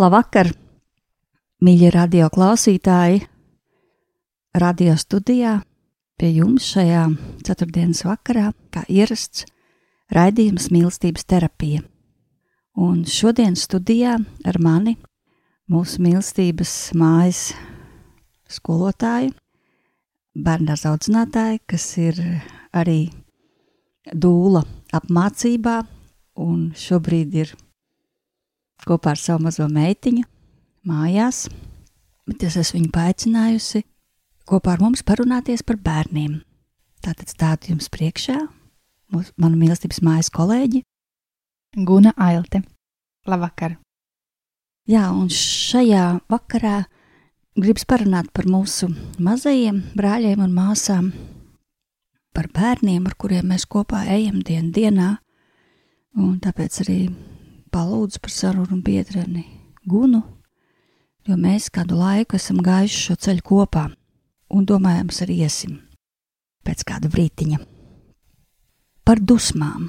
Labvakar, mīļie radio klausītāji! Radio studijā pie jums šajā ceturtdienas vakarā, kā ierasts, raidījums mīlestības terapija. Un šodien studijā ar mani mūsu mīlestības mājas skolotāju, bērnu audzinātāju, kas ir arī dūla apmācībā un šobrīd ir kopā ar savu mazo meitiņu mājās, bet es esmu viņu paaicinājusi kopā ar mums parunāties par bērniem. Tātad stādu jums priekšā manu mīlestības mājas kolēģi Guna Ailte. Labvakar! Jā, un šajā vakarā gribas parunāt par mūsu mazajiem brāļiem un māsām, par bērniem, ar kuriem mēs kopā ejam dienu dienā, un tāpēc arī palūdzu par sarunu biedreni Gunu, jo mēs kādu laiku esam gājuši šo ceļu kopā un domājams arī iesim pēc kāda brītiņa. Par dusmām,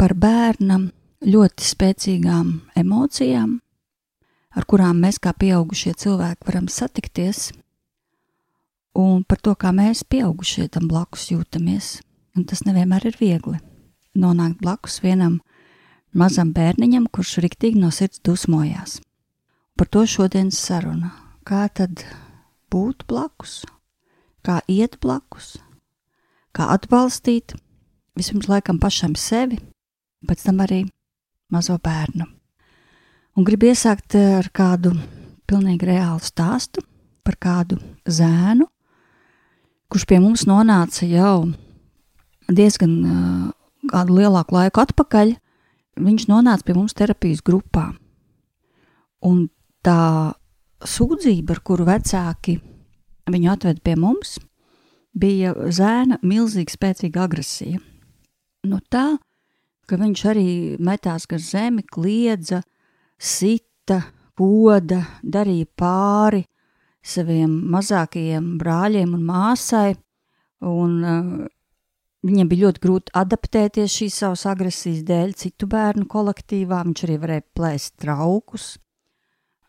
par bērnam ļoti spēcīgām emocijām, ar kurām mēs kā pieaugušie cilvēki varam satikties, un par to, kā mēs pieaugušie tam blakus jūtamies. Un tas nevienmēr ir viegli nonākt blakus vienam mazam bērniņam, kurš riktīgi no sirds dusmojās. Par to šodienas saruna. Kā tad būt blakus, kā iet blakus, kā atbalstīt vispirms laikam pašam sevi, pēc tam arī mazo bērnu. Un gribu iesākt ar kādu pilnīgi reālu stāstu par kādu zēnu, kurš pie mums nonāca jau diezgan uh, kādu lielāku laiku atpakaļ, viņš nonāca pie mums terapijas grupā. Un tā sūdzība, ar kuru vecāki viņu atveda pie mums, bija zēna milzīga, spēcīga agresija. Nu tā, ka viņš arī metās gar zemi, kliedza, sita, poda, darīja pāri saviem mazākajiem brāļiem un māsai, un Viņam bija ļoti grūti adaptēties šīs savas agresijas dēļ citu bērnu kolektīvā. Viņš arī varēja plēst traukus.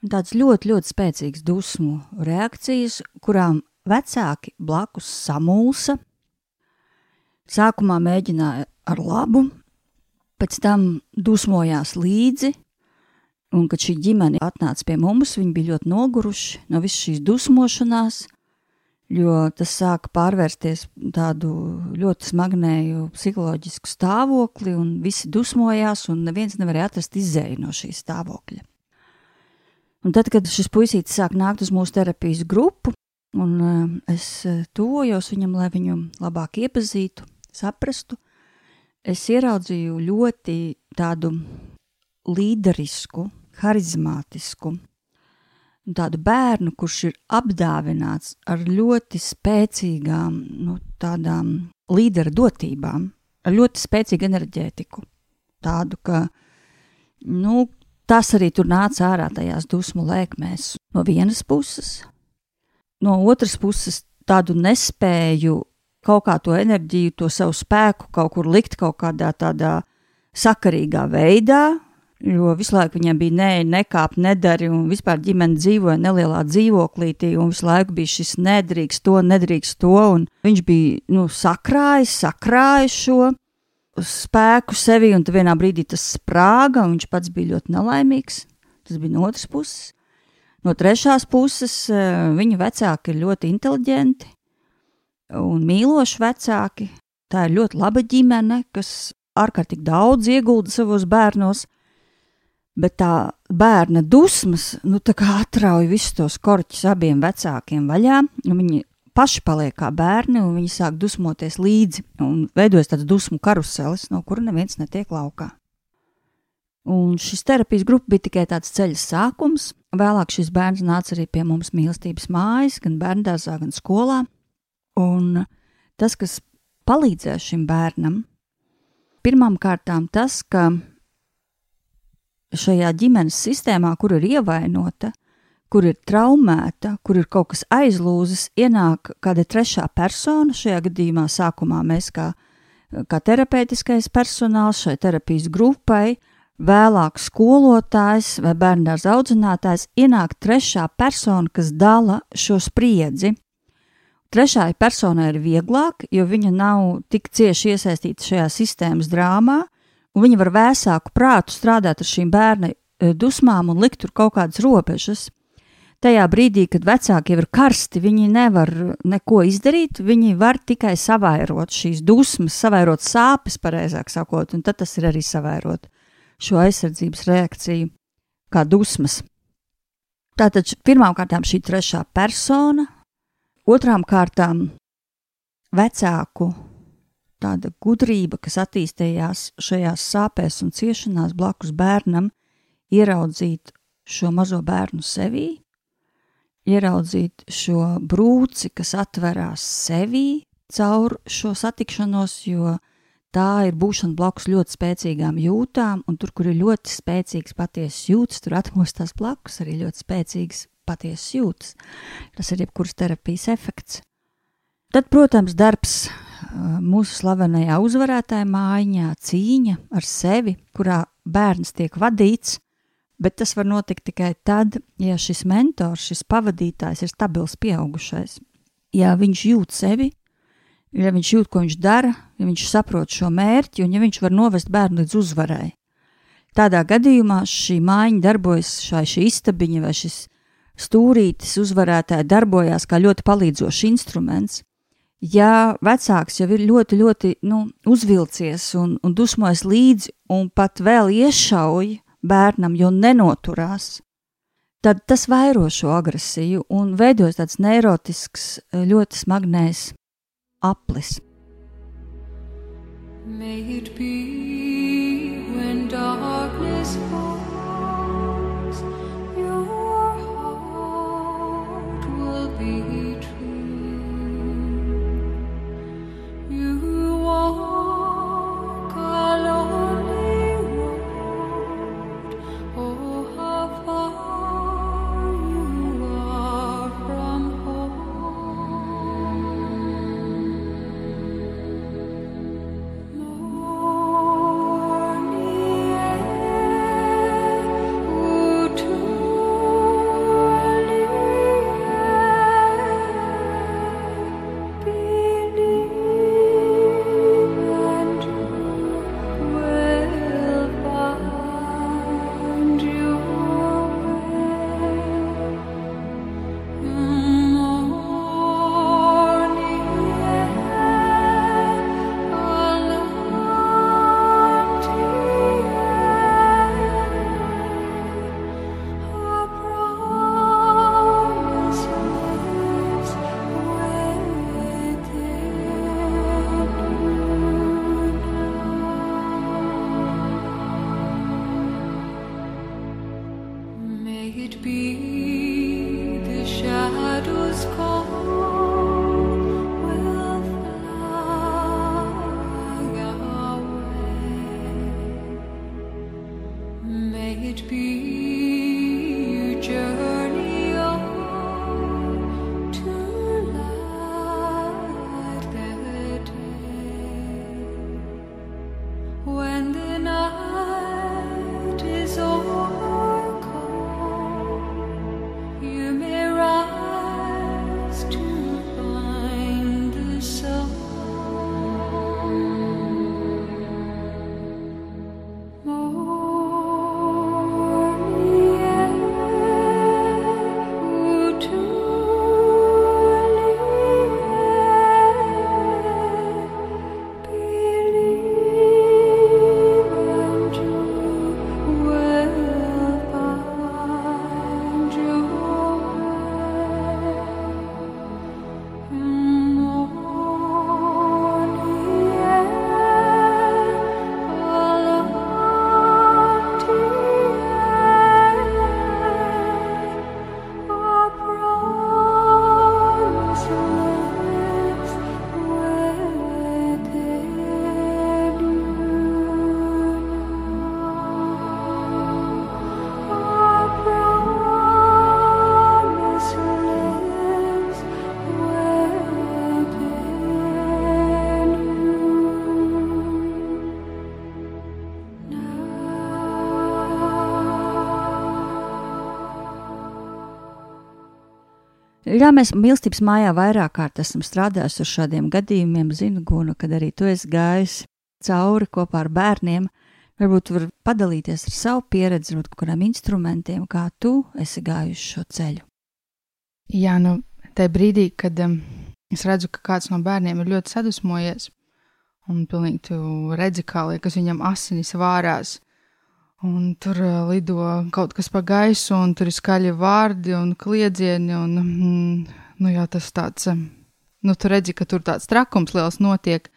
Tāds ļoti, ļoti spēcīgs dusmu reakcijas, kurām vecāki blakus samulsa. Sākumā mēģināja ar labu, pēc tam dusmojās līdzi, un kad šī ģimene atnāca pie mums, viņi bija ļoti noguruši no visas šīs dusmošanās – jo tas sāka pārvērsties tādu ļoti smagnēju psiholoģisku stāvokli, un visi dusmojās, un neviens nevarēja atrast izēju no šī stāvokļa. Un tad, kad šis puisītis sāk nākt uz mūsu terapijas grupu, un uh, es eh, tuvojos viņam, lai viņu labāk iepazītu, saprastu, es ieraudzīju ļoti tādu līderisku, harizmātisku, tādu bērnu, kurš ir apdāvināts ar ļoti spēcīgām, nu, tādām līdera dotībām, ar ļoti spēcīgu enerģētiku. Tādu, ka, nu, tas arī tur nāca ārā tajās dusmu lēkmēs no vienas puses, no otras puses tādu nespēju kaut kā to enerģiju, to savu spēku kaut kur likt kaut kādā tādā sakarīgā veidā, Jo visu laiku viņam bija nē, nekāp, nedari, un vispār ģimene dzīvoja nelielā dzīvoklītī, un visu laiku bija šis nedrīkst to, nedrīkst to, un viņš bija, nu, sakrājis, sakrājis šo, spēku sevi, un vienā brīdī tas sprāga, un viņš pats bija ļoti nelaimīgs. Tas bija no otras puses. No trešās puses, eh, viņa vecāki ir ļoti inteliģenti un mīloši vecāki. Tā ir ļoti laba ģimene, kas ārkārtīgi daudz iegulda savos bērnos, bet tā bērna dusmas nu, atrauj visus tos korķus abiem vecākiem vaļā. Viņi paši paliek kā bērni, un viņi sāk dusmoties līdzi, veidojas tāds dusmu karuselis, no kura neviens netiek laukā. Un šis terapijas grupa bija tikai tāds ceļa sākums. Vēlāk šis bērns nāca arī pie mums mīlestības mājas, gan bērngārzā, gan skolā. Un tas, kas palīdzēja šim bērnam, pirmām kārtām tas, ka šajā ģimenes sistēmā, kur ir ievainota, kur ir traumēta, kur ir kaut kas aizlūzis, ienāk kāda trešā persona. Šajā gadījumā sākumā mēs kā, kā terapeitiskais personāls šai terapijas grupai, vēlāk skolotājs vai bērndārza audzinātājs, ienāk trešā persona, kas dala šo spriedzi. Trešai personai ir vieglāk, jo viņa nav tik cieši iesaistīta šajā sistēmas drāmā, un viņa var vēsāku prātu strādāt ar šīm bērna eh, dusmām un likt tur kaut kādas robežas tajā brīdī, kad vecāki jau ir karsti, viņi nevar neko izdarīt, viņi var tikai savairot šīs dusmas, savairot sāpes, pareizāk sakot, un tad tas ir arī savairot šo aizsardzības reakciju kā dusmas. Tātad pirmām kārtām šī trešā persona, otrām kārtām vecāku tāda gudrība, kas attīstījās šajās sāpēs un ciešanās blakus bērnam, ieraudzīt šo mazo bērnu sevī, ieraudzīt šo brūci, kas atverās sevī caur šo satikšanos, jo tā ir būšana blakus ļoti spēcīgām jūtām, un tur, kur ir ļoti spēcīgs patiesas jūtas, tur atmostās blakus arī ļoti spēcīgas patiesas jūtas. Tas ir jebkuras terapijas efekts. Tad, protams, darbs mūsu slavenajā uzvarētāja mājiņā, cīņa ar sevi, kurā bērns tiek vadīts, Bet tas var notikt tikai tad, ja šis mentors, šis pavadītājs ir stabils pieaugušais. Ja viņš jūt sevi, ja viņš jūt, ko viņš dara, ja viņš saprot šo mērķi un ja viņš var novest bērnu līdz uzvarai. Tādā gadījumā šī mājiņa darbojas, šai šī istabiņa vai šis stūrītis uzvarētāji darbojās kā ļoti palīdzošs instruments. Ja vecāks jau ir ļoti, ļoti nu, uzvilcies un, un dusmojas līdzi un pat vēl iešauj bērnam, jo nenoturās, tad tas vairo šo agresiju un veidojas tāds neirotisks, ļoti smagnējs aplis. May it be when darkness falls, be Jā, mēs mīlestības mājā vairāk kārt esam strādājuši ar šādiem gadījumiem. Zinu, Guna, kad arī tu esi gājis cauri kopā ar bērniem. Varbūt var padalīties ar savu pieredzi, varbūt kādiem instrumentiem, kā tu esi gājuši šo ceļu. Jā, nu, tajā brīdī, kad um, es redzu, ka kāds no bērniem ir ļoti sadusmojies, un pilnīgi tu redzi, kā liekas viņam asinis vārās, Un tur lido kaut kas pa gaisu, un tur ir skaļi vārdi un kliedzieni. Un, mm, nu, jā, tas tāds, nu, tu redzi, ka tur tāds trakums liels notiek.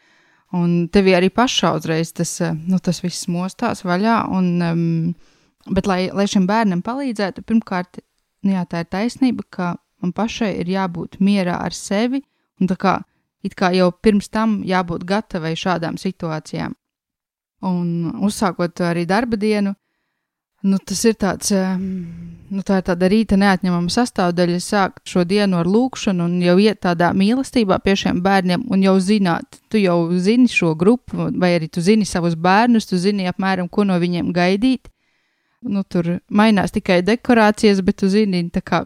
Un tev arī pašā uzreiz tas, nu, tas viss mostās vaļā. Un, um, bet, lai, lai šim bērnam palīdzētu, pirmkārt, nu, jā, tā ir taisnība, ka man pašai ir jābūt mierā ar sevi. Un tā kā, kā jau pirms tam jābūt gatavai šādām situācijām. Un uzsākot arī darba dienu, nu, tas ir tāds, nu, tā ir tāda rīta neatņemama sastāvdaļa. Sākt šo dienu ar lūkšanu un jau iet tādā mīlestībā pie šiem bērniem un jau zināt, tu jau zini šo grupu, vai arī tu zini savus bērnus, tu zini apmēram, ko no viņiem gaidīt. Nu, tur mainās tikai dekorācijas, bet tu zini, kā,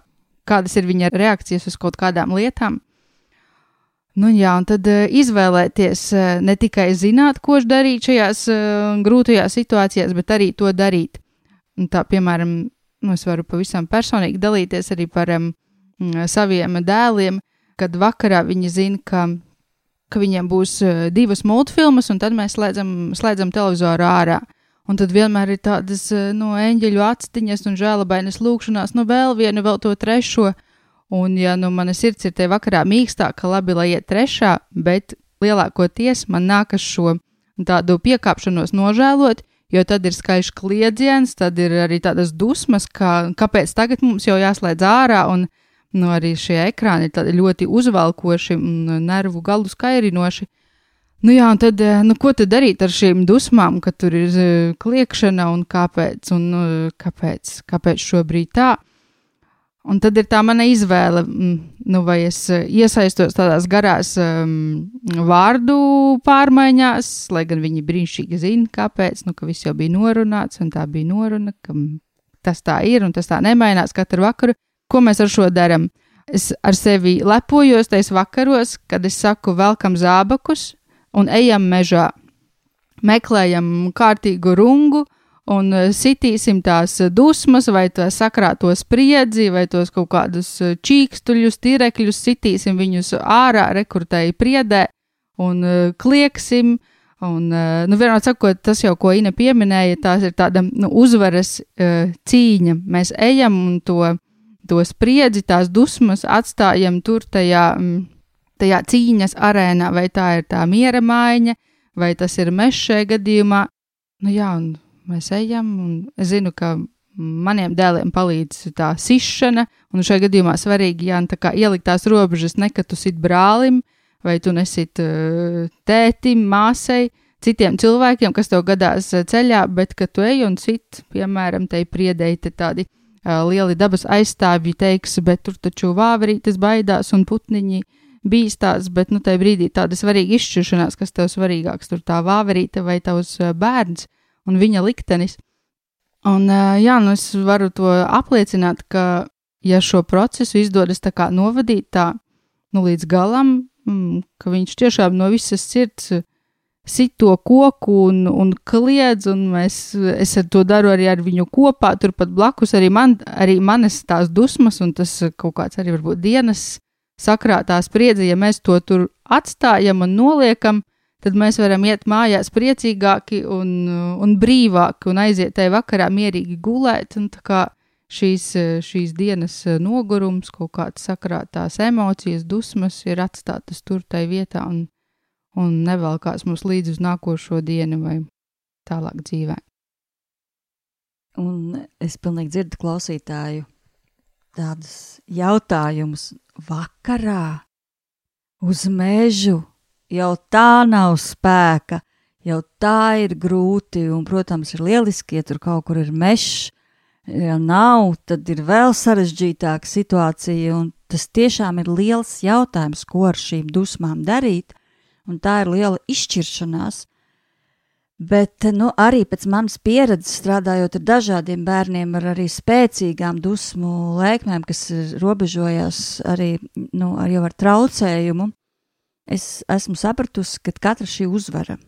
kādas ir viņa reakcijas uz kaut kādām lietām. Nu, jā, un tad uh, izvēlēties uh, ne tikai zināt, ko darīt šajās uh, grūtajās situācijās, bet arī to darīt. Un tā, piemēram, nu, es varu pavisam personīgi dalīties arī par um, saviem dēliem, kad vakarā viņi zina, ka, ka viņiem būs divas multfilmas, un tad mēs slēdzam, slēdzam televizoru ārā. Un tad vienmēr ir tādas no eņģeļu actiņas un žēlabainas lūkšanās, nu vēl vienu, vēl to trešo. Un, ja nu mana sirds ir te vakarā mīkstāka, labi, lai iet trešā, bet lielākoties man nākas šo tādu piekāpšanos nožēlot, jo tad ir skaļš kliedziens, tad ir arī tādas dusmas, ka, kāpēc tagad mums jau jāslēdz ārā, un nu, arī šie ekrāni ir ļoti uzvalkoši un nervu galu skairinoši. Nu jā, un tad, nu, ko tad darīt ar šīm dusmām, ka tur ir uh, kliekšana un kāpēc, un uh, kāpēc, kāpēc šobrīd tā? Un tad ir tā mana izvēle, mm, nu, vai es eh, iesaistos tādās garās um, vārdu pārmaiņās, lai gan viņi brīnišķīgi zina, kāpēc, nu, ka viss jau bija norunāts, un tā bija noruna, ka tas tā ir, un tas tā nemainās katru vakaru. Ko mēs ar šo darām? Es ar sevi lepojos tais vakaros, kad es saku, velkam zābakus un ejam mežā. Meklējam kārtīgu rungu, un eh, sitīsim tās eh, dusmas, vai to sakrāto spriedzi, vai tos kaut kādus eh, čīkstuļus, tīrekļus, sitīsim viņus ārā, rekrutēji priedē un klieksim. Un, nu, vienmēr sakot, tas jau, ko Ina pieminēja, tās ir tāda nu, uzvaras cīņa. Mēs ejam un to, to spriedzi, tās dusmas atstājam tur tajā, mm, tajā cīņas arēnā, vai tā ir tā miera maiņa, vai tas ir mežs šajā gadījumā. Nu, jā, un mēs ejam, un es zinu, ka maniem dēliem palīdz tā sišana, un šajā gadījumā svarīgi, jā, tā kā ielikt tās robežas, ne ka tu sit brālim, vai tu nesit uh, tētim, māsai, citiem cilvēkiem, kas tev gadās uh, ceļā, bet ka tu ej un sit, piemēram, te priedēji te tādi uh, lieli dabas aizstāvji teiks, bet tur taču vāverītes baidās un putniņi bīstās, bet, nu, tajā brīdī tāda svarīga izšķiršanās, kas tev svarīgāks, tur tā vāverīte vai tavs bērns, uh, un viņa liktenis. Un, jā, nu es varu to apliecināt, ka, ja šo procesu izdodas tā kā novadīt tā, nu līdz galam, mm, ka viņš tiešām no visas sirds sit to koku un, un kliedz, un mēs, es ar to daru arī ar viņu kopā, turpat blakus arī, man, arī manas tās dusmas, un tas kaut kāds arī varbūt dienas sakrātā spriedze, ja mēs to tur atstājam un noliekam, tad mēs varam iet mājās priecīgāki un, un brīvāki un aiziet tajā vakarā mierīgi gulēt. Un šīs, šīs dienas nogurums, kaut kādas sakrātās emocijas, dusmas ir atstātas tur tajā vietā un, un nevelkās mums līdzi uz nākošo dienu vai tālāk dzīvē. Un es pilnīgi dzirdu klausītāju tādus jautājumus vakarā uz mežu jau tā nav spēka, jau tā ir grūti, un, protams, ir lieliski, ja tur kaut kur ir mežs. Ja nav, tad ir vēl sarežģītāka situācija, un tas tiešām ir liels jautājums, ko ar šīm dusmām darīt, un tā ir liela izšķiršanās. Bet nu, arī pēc manas pieredzes strādājot ar dažādiem bērniem, ar arī spēcīgām dusmu lēkmēm, kas robežojas arī nu, ar ar traucējumu, es esmu sapratusi, ka katra šī uzvara,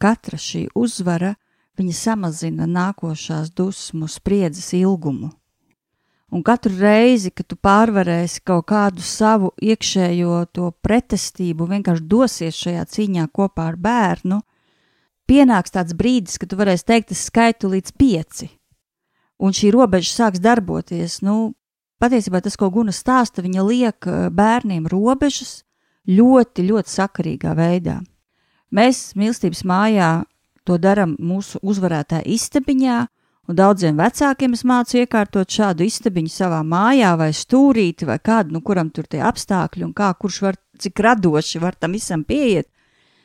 katra šī uzvara, viņa samazina nākošās dusmu spriedzes ilgumu. Un katru reizi, kad tu pārvarēsi kaut kādu savu iekšējo to pretestību, vienkārši dosies šajā cīņā kopā ar bērnu, pienāks tāds brīdis, kad tu varēsi teikt, es skaitu līdz pieci. Un šī robeža sāks darboties. Nu, patiesībā tas, ko Guna stāsta, viņa liek eh, bērniem robežas ļoti, ļoti sakarīgā veidā. Mēs mīlestības mājā to darām mūsu uzvarētāja istabiņā, Un daudziem vecākiem es mācu iekārtot šādu istabiņu savā mājā, vai stūrīti, vai kādu, nu, kuram tur tie apstākļi, un kā kurš var, cik radoši var tam visam pieiet.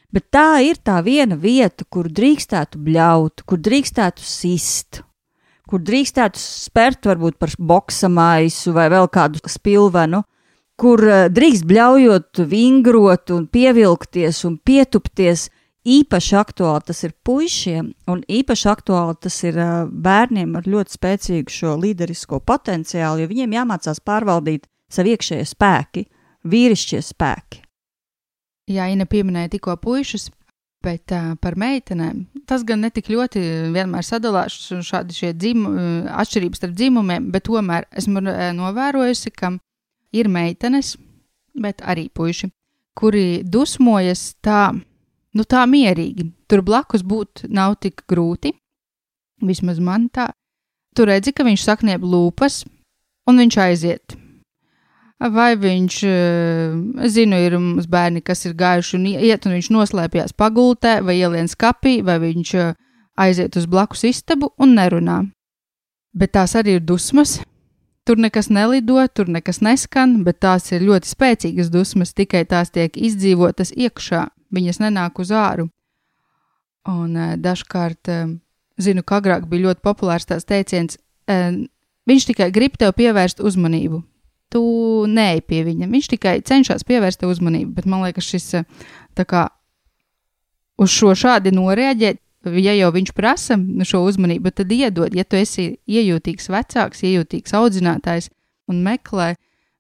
Bet tā ir tā viena vieta, kur drīkstētu bļaut, kur drīkstētu sist, kur drīkstētu spērt varbūt par boksa maisu vai vēl kādu spilvenu, kur eh, drīkst bļaujot, vingrot un pievilkties un pietupties īpaši aktuāli tas ir puišiem, un īpaši aktuāli tas ir uh, bērniem ar ļoti spēcīgu šo līderisko potenciālu, jo viņiem jāmācās pārvaldīt savu iekšējie spēki, vīrišķie spēki. Jā, Ina pieminēja tikko puišus, bet uh, par meitenēm tas gan netik ļoti vienmēr sadalās šādi šie dzimu, atšķirības starp dzimumiem, bet tomēr esmu novērojusi, ka ir meitenes, bet arī puiši, kuri dusmojas tā, nu, tā mierīgi. Tur blakus būt nav tik grūti. Vismaz man tā. Tu redzi, ka viņš sakniep lūpas, un viņš aiziet. Vai viņš, eh, zinu, ir mums bērni, kas ir gājuši un iet, un viņš noslēpjas pagultē, vai ielien skapī, vai viņš eh, aiziet uz blakus istabu un nerunā. Bet tās arī ir dusmas. Tur nekas nelido, tur nekas neskan, bet tās ir ļoti spēcīgas dusmas, tikai tās tiek izdzīvotas iekšā viņas nenāk uz āru. Un uh, dažkārt uh, zinu, ka agrāk bija ļoti populārs tās teiciens, uh, viņš tikai grib tev pievērst uzmanību. Tu neej pie viņa, viņš tikai cenšas pievērst tev uzmanību, bet man liekas, šis tā kā uz šo šādi noreaģēt, ja jau viņš prasa šo uzmanību, tad iedod, ja tu esi iejūtīgs vecāks, iejūtīgs audzinātājs un meklē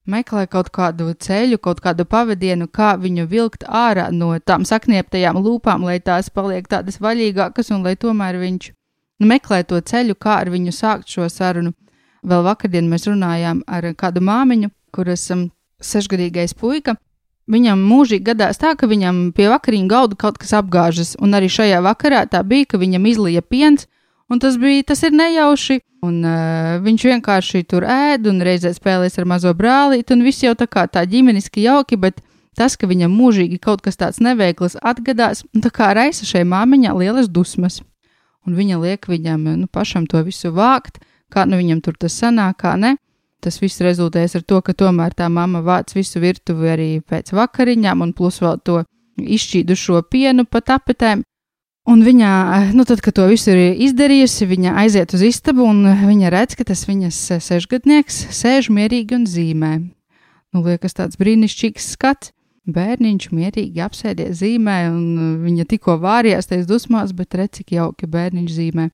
meklē kaut kādu ceļu, kaut kādu pavadienu, kā viņu vilkt ārā no tām saknieptajām lūpām, lai tās paliek tādas vaļīgākas un lai tomēr viņš meklē to ceļu, kā ar viņu sākt šo sarunu. Vēl vakardien mēs runājām ar kādu māmiņu, kuras um, sešgadīgais puika. Viņam mūžīgi gadās tā, ka viņam pie vakariņu galda kaut kas apgāžas, un arī šajā vakarā tā bija, ka viņam izlija piens, un tas bija, tas ir nejauši, Un uh, viņš vienkārši tur ēd un reizē spēlēs ar mazo brālīti, un viss jau tā kā tā ģimeniski jauki, bet tas, ka viņam mūžīgi kaut kas tāds neveikls atgadās, tā kā raisa šai māmiņā lielas dusmas. Un viņa liek viņam nu, pašam to visu vākt, kā nu viņam tur tas sanāk, kā ne. Tas viss rezultēs ar to, ka tomēr tā mamma vāc visu virtuvi arī pēc vakariņām, un plus vēl to izšķīdušo pienu pa tapetēm. Un viņa, nu, tad, kad to visu ir izdarījusi, viņa aiziet uz istabu un viņa redz, ka tas viņas sešgadnieks sēž mierīgi un zīmē. Nu, liekas, tāds brīnišķīgs skats. Bērniņš mierīgi apsēdies zīmē, un viņa tikko vārījās tajās dusmās, bet redz, cik jauki bērniņš zīmē.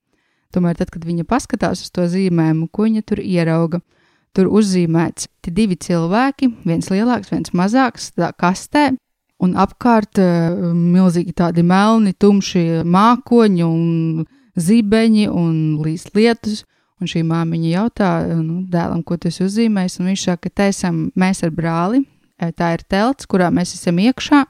Tomēr, tad, kad viņa paskatās uz to zīmējumu, ko viņa tur ierauga, tur uzzīmēts divi cilvēki, viens lielāks, viens mazāks, tā kastē, un apkārt uh, milzīgi tādi melni, tumši mākoņi un zibeņi un līdz lietus. Un šī māmiņa jautā nu, dēlam, ko tas uzzīmēs, viņš saka, ka esam mēs ar brāli, e, tā ir telts, kurā mēs esam iekšā,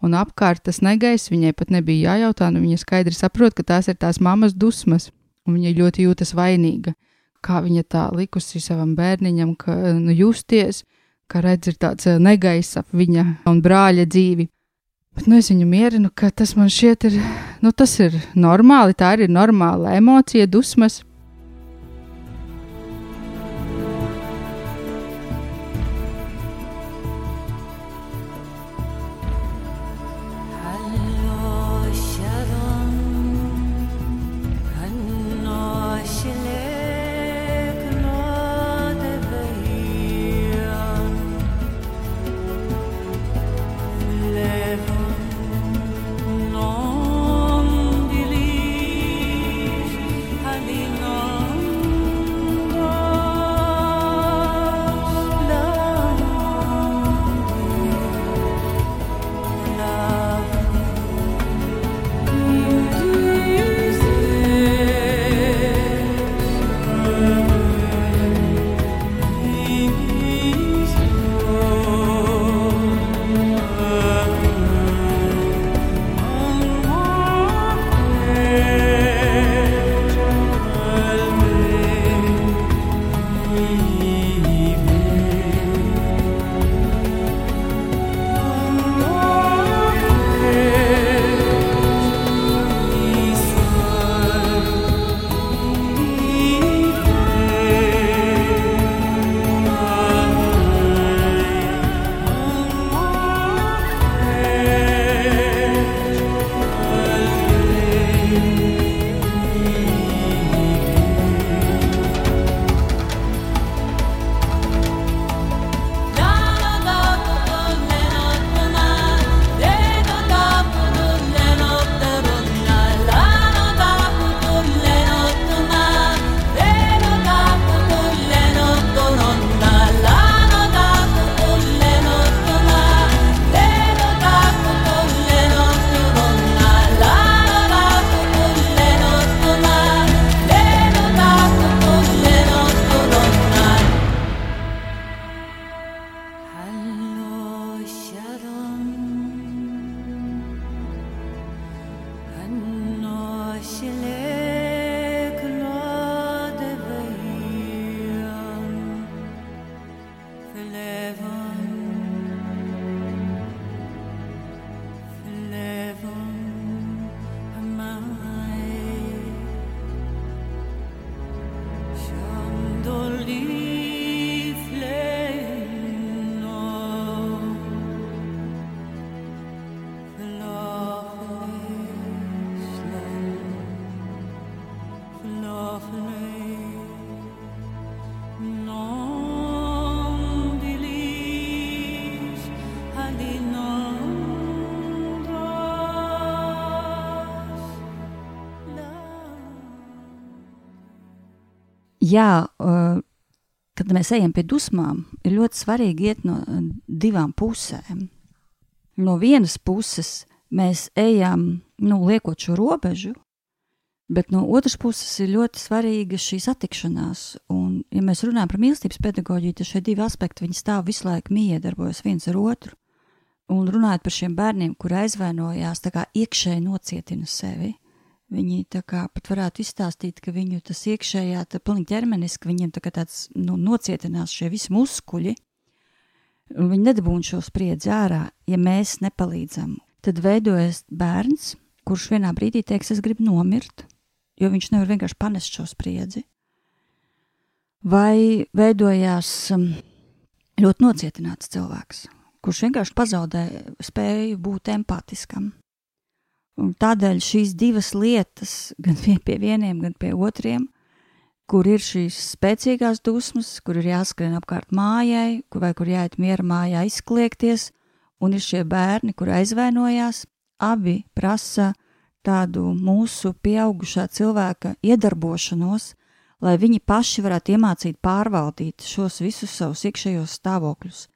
un apkārt tas negaiss, viņai pat nebija jājautā, nu viņa skaidri saprot, ka tās ir tās mammas dusmas, un viņa ļoti jūtas vainīga, kā viņa tā likusi savam bērniņam, ka nu, justies, kā redz, ir tāds eh, negaiss ap viņa un brāļa dzīvi. Bet nu, es viņu mierinu, ka tas man šķiet, ir, nu, tas ir normāli, tā ir normāla emocija, dusmas. Jā, uh, kad mēs ejam pie dusmām, ir ļoti svarīgi iet no divām pusēm. No vienas puses mēs ejam, nu, liekot šo robežu, bet no otras puses ir ļoti svarīga šī satikšanās. Un, ja mēs runājam par mīlestības pedagoģiju, tad šie divi aspekti stāv visu laiku miedarbojas viens ar otru. Un runājot par šiem bērniem, kur aizvainojās, tā kā iekšēji nocietina sevi, Viņi tā kā pat varētu izstāstīt, ka viņu tas iekšējā, tā pilnīgi ķermeniski, viņiem tā kā tāds nu, nocietinās šie visi muskuļi, un viņi nedabūna šo spriedzi ārā, ja mēs nepalīdzam. Tad veidojas bērns, kurš vienā brīdī teiks, es gribu nomirt, jo viņš nevar vienkārši panest šo spriedzi. Vai veidojās um, ļoti nocietināts cilvēks, kurš vienkārši pazaudē spēju būt empātiskam Un tādēļ šīs divas lietas, gan pie vieniem, gan pie otriem, kur ir šīs spēcīgās dusmas, kur ir jāskrien apkārt mājai, kur vai kur jāiet miera mājā izkliekties, un ir šie bērni, kur aizvainojās, abi prasa tādu mūsu pieaugušā cilvēka iedarbošanos, lai viņi paši varētu iemācīt pārvaldīt šos visus savus iekšējos stāvokļus.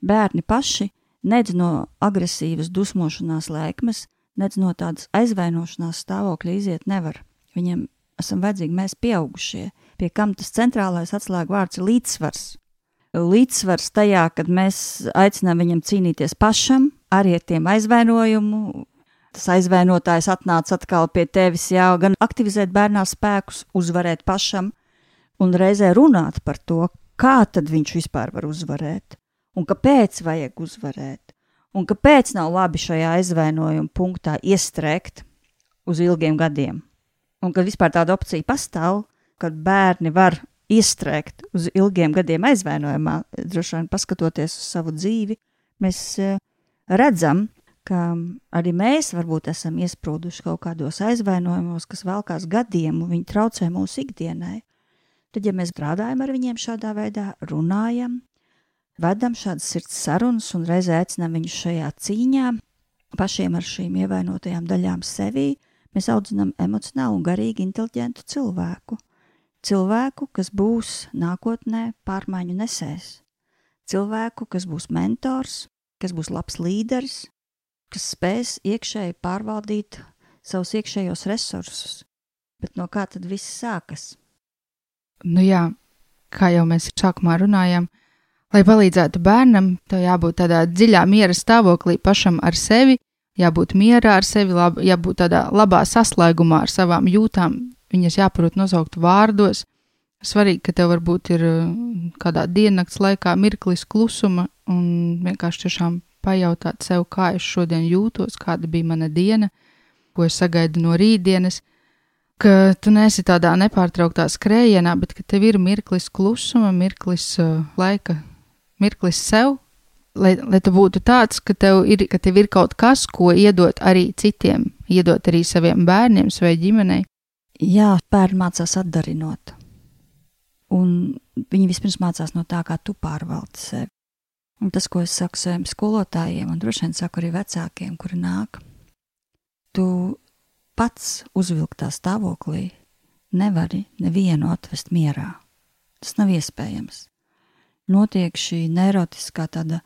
Bērni paši nedz no agresīvas dusmošanās lēkmes, nedz no tādas aizvainošanās stāvokļa iziet nevar. Viņiem esam vajadzīgi mēs pieaugušie, pie kam tas centrālais atslēgu vārds ir līdzsvars. Līdzsvars tajā, kad mēs aicinām viņam cīnīties pašam, arī ar tiem aizvainojumu. Tas aizvainotājs atnāca atkal pie tevis, jā, gan aktivizēt bērnā spēkus, uzvarēt pašam, un reizē runāt par to, kā tad viņš vispār var uzvarēt, un kāpēc vajag uzvarēt un kāpēc nav labi šajā aizvainojuma punktā iestrēgt uz ilgiem gadiem. Un kad vispār tāda opcija pastāv, kad bērni var iestrēgt uz ilgiem gadiem aizvainojumā, droši vien paskatoties uz savu dzīvi, mēs e, redzam, ka arī mēs varbūt esam iesprūduši kaut kādos aizvainojumos, kas velkās gadiem, un viņi traucē mūsu ikdienai. Tad, ja mēs strādājam ar viņiem šādā veidā, runājam, vedam šādas sirds sarunas un reizē aicinām viņus šajā cīņā, pašiem ar šīm ievainotajām daļām sevī, mēs audzinām emocionāli un garīgi inteliģentu cilvēku. Cilvēku, kas būs nākotnē pārmaiņu nesējs. Cilvēku, kas būs mentors, kas būs labs līderis, kas spēs iekšēji pārvaldīt savus iekšējos resursus. Bet no kā tad viss sākas? Nu jā, kā jau mēs sākumā runājām, Lai palīdzētu bērnam, tev jābūt tādā dziļā miera stāvoklī pašam ar sevi, jābūt mierā ar sevi, lab, jābūt tādā labā saslēgumā ar savām jūtām, viņas jāprot nosaukt vārdos. Svarīgi, ka tev varbūt ir uh, kādā diennakts laikā mirklis klusuma un vienkārši tiešām pajautāt sev, kā es šodien jūtos, kāda bija mana diena, ko es sagaidu no rītdienas, ka tu nesi tādā nepārtrauktā skrējienā, bet ka tev ir mirklis klusuma, mirklis uh, laika mirklis sev, lai, lai tu būtu tāds, ka tev, ir, ka tev ir kaut kas, ko iedot arī citiem, iedot arī saviem bērniem, savai ģimenei. Jā, bērni mācās atdarinot. Un viņi vispirms mācās no tā, kā tu pārvaldi sevi. Un tas, ko es saku saviem skolotājiem, un droši vien saku arī vecākiem, kuri nāk, tu pats uzvilktā stāvoklī nevari nevienu atvest mierā. Tas nav iespējams notiek šī neirotiskā tāda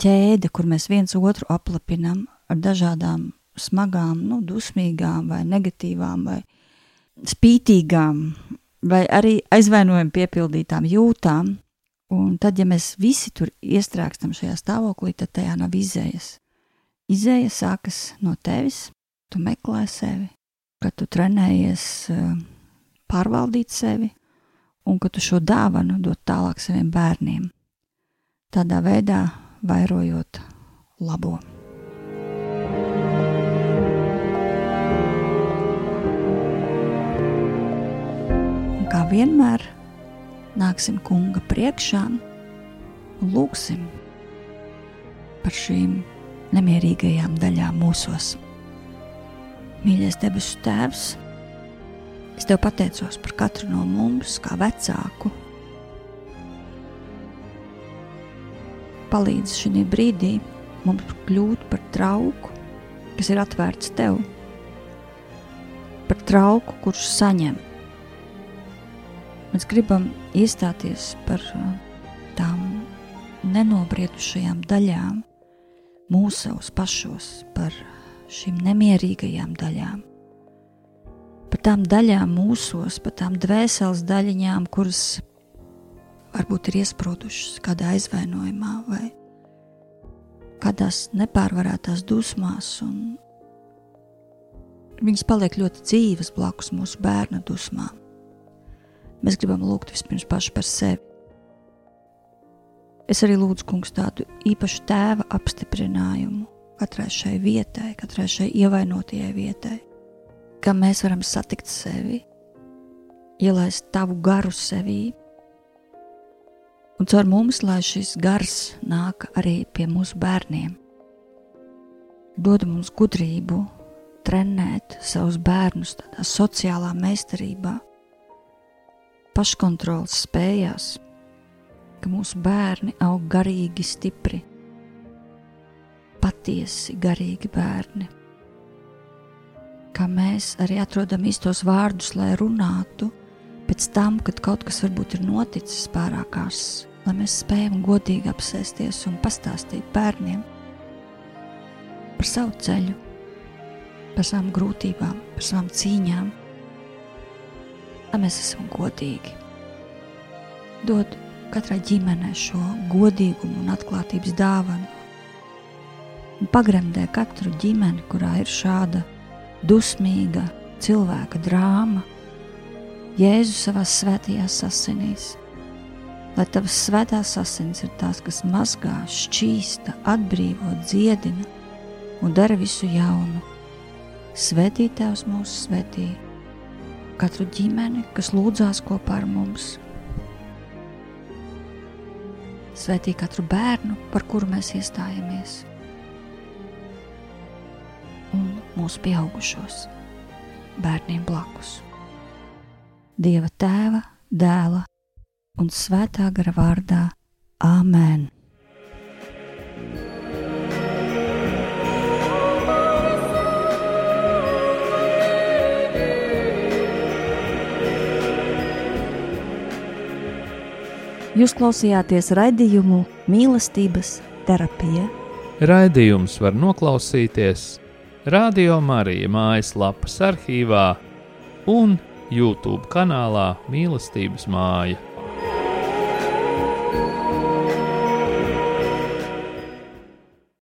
ķēde, kur mēs viens otru aplapinam ar dažādām smagām, nu, dusmīgām, vai negatīvām, vai spītīgām, vai arī aizvainojumu piepildītām jūtām. Un tad, ja mēs visi tur iestrēgstam šajā stāvoklī, tad tajā nav izējas. Izēja sākas no tevis, tu meklē sevi, kad tu trenējies eh, pārvaldīt sevi, un ka tu šo dāvanu dod tālāk saviem bērniem. Tādā veidā vairojot labo. Un kā vienmēr, nāksim kunga priekšā un lūgsim par šīm nemierīgajām daļām mūsos. Mīļais debesu Tēvs! Es tev pateicos par katru no mums, kā vecāku. Palīdz šajā brīdī mums kļūt par trauku, kas ir atvērts tev, par trauku, kurš saņem, Mēs gribam iestāties par uh, tām nenobriedušajām daļām, mūsos pašos, par šīm nemierīgajām daļām, par tām daļām mūsos, par tām dvēseles daļiņām, kuras varbūt ir iesprūdušas kādā aizvainojumā vai kādās nepārvarētās dusmās, viņas paliek ļoti dzīves blakus mūsu bērna dusmām. Mēs gribam lūgt vispirms paši par sevi. Es arī lūdzu, kungs, tādu īpašu tēva apstiprinājumu katrai šai vietai, katrai šai ievainotajai vietai, kā mēs varam satikt sevi, ielaist tavu garu sevī, un caur mums, lai šis gars nāk arī pie mūsu bērniem. Dod mums gudrību, trenēt savus bērnus tādā sociālā meistarībā, paškontrolas spējās, ka mūsu bērni aug garīgi stipri, patiesi garīgi bērni. Kā mēs arī atrodam īstos vārdus, lai runātu pēc tam, kad kaut kas varbūt ir noticis pārākās, lai mēs spējam godīgi apsēsties un pastāstīt bērniem par savu ceļu, par savām grūtībām, par savām cīņām, lai mēs esam godīgi. Dod katrai ģimenei šo godīgumu un atklātības dāvanu. Un pagremdē katru ģimeni, kurā ir šāda dusmīga cilvēka drāma, Jēzu savā svētajās asinīs. Lai tavas svētās asins ir tās, kas mazgā, šķīsta, atbrīvo, dziedina un dara visu jaunu. Svētī Tēvs mūsu svētī, katru ģimeni, kas lūdzās kopā ar mums. Svētī katru bērnu, par kuru mēs iestājamies, mūsu pieaugušos bērniem blakus. Dieva tēva, dēla un svētā gara vārdā Āmen! Jūs klausījāties raidījumu mīlestības terapija. Raidījums var noklausīties Radio Marija mājaslapas arhīvā un YouTube kanālā Mīlestības māja.